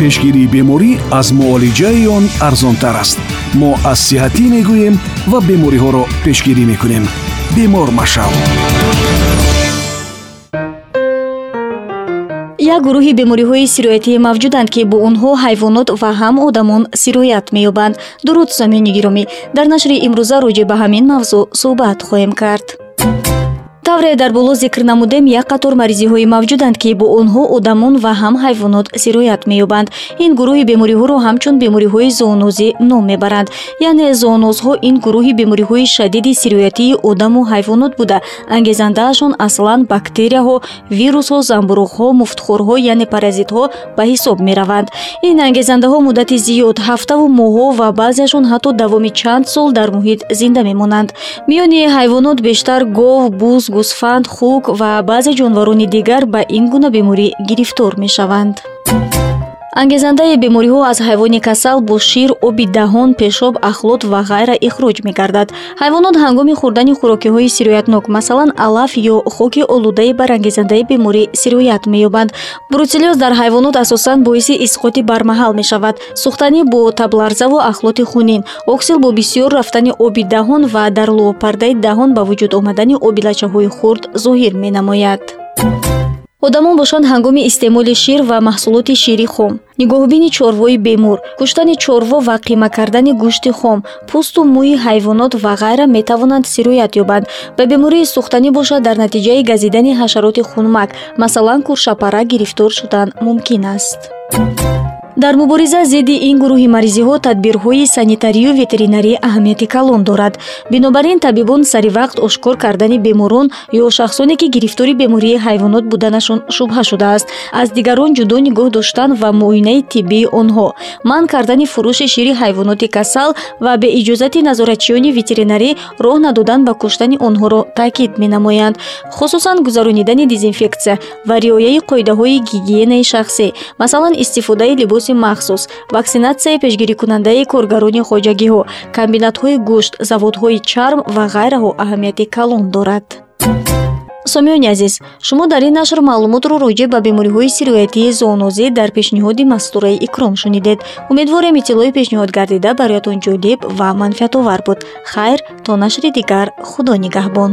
пешгирии беморӣ аз муолиҷаи он арзонтар аст. Мо аз сиҳатӣ мегӯем ва бемориҳоро пешгирӣ мекунем. Бемор машав як гурӯҳи бемориҳои сироятӣ мавҷуданд ки бо онҳо ҳайвонот ва ҳам одамон сироят меёбанд. Дуруд сомиёни гиромӣ дар нашри имрӯза роҷеъ ба ҳамин мавзӯъ суҳбат хоҳем кард тавре дар боло зикр намудем як қатор маризиҳое мавҷуданд ки бо онҳо одамон ва ҳам ҳайвонот сироят меёбанд. Ин гурӯҳи бемориҳоро ҳамчун бемориҳои зоонозӣ ном мебаранд. Яъне зоонозҳо ин гурӯҳи бемориҳои шадиди сироятии одаму ҳайвонот буда. Ангезандаашон аслан бактерияҳо вирусҳо замбурӯғҳо муфтхорҳо яъне паразитҳо ба ҳисоб мераванд. Ин ангезандаҳо муддати зиёд ҳафтаву моҳҳо ва баъзеашон ҳатто давоми чанд сол дар муҳит зинда мемонанд. Миёни ҳайвонот бештар гов буз гӯсфанд хук ва баъзе ҷонварони дигар ба ин гуна беморӣ гирифтор мешаванд ангезандаи бемориҳо аз ҳайвони касал бо шир оби даҳон пешоб ахлот ва ғайра ихроҷ мегардад. Ҳайвонот ҳангоми хӯрдани хӯрокиҳои сироятнок масалан алаф ё хоки олудаи барангезандаи беморӣ сироят меёбанд. Бруцеллез дар ҳайвонот асосан боиси исқоти бармаҳал мешавад. Сӯхтанӣ бо табларзаву ахлоти хунин оксил бо бисёр рафтани оби даҳон ва дар лӯпардаи даҳон ба вуҷуд омадани оби лачаҳои хурд зоҳир менамояд. Одамон бошанд ҳангоми истеъмоли шир ва маҳсулоти шири хом нигоҳубини чорвои бемор куштани чорво ва қима кардани гӯшти хом пӯсту мӯи ҳайвонот ва ғайра метавонанд сироят ёбанд. Ба бемории сӯхтанӣ бошад дар натиҷаи газидани ҳашароти хунмак масалан куршапара гирифтор шудан мумкин аст дар мубориза зидди ин гурӯҳи маризиҳо тадбирҳои санитарию ветеринарӣ аҳамияти калон дорад. Бинобар ин табибон сари вақт ошкор кардани беморон ё шахсоне ки гирифтори бемории ҳайвонот буданашон шубҳа шудааст. Аз дигарон ҷудо нигоҳ доштан ва муоинаи тиббии онҳо. Манъ кардани фурӯши шири ҳайвоноти касал ва бе иҷозати назоратчиёни ветеринарӣ роҳ надодан ба куштани онҳоро таъкид менамоянд. Хусусан гузаронидани дезинфексия ва риояи қоидаҳои гигиенаи шахсӣ масалан истифодаи либоси либоси махсус ваксинатсияи пешгирикунандаи коргарони хоҷагиҳо. Комбинатҳои гӯшт заводҳои чарм ва ғайраҳо аҳамияти калон дорад. Сомиёни азиз шумо дар ин нашр маълумотро роҷеъ ба бемориҳои сироятии зоонозӣ дар пешниҳоди мастураи икром шунидед. Умедворем иттилои пешниҳод гардида бароятон ҷолиб ва манфиатовар буд. Хайр то нашри дигар худо нигаҳбон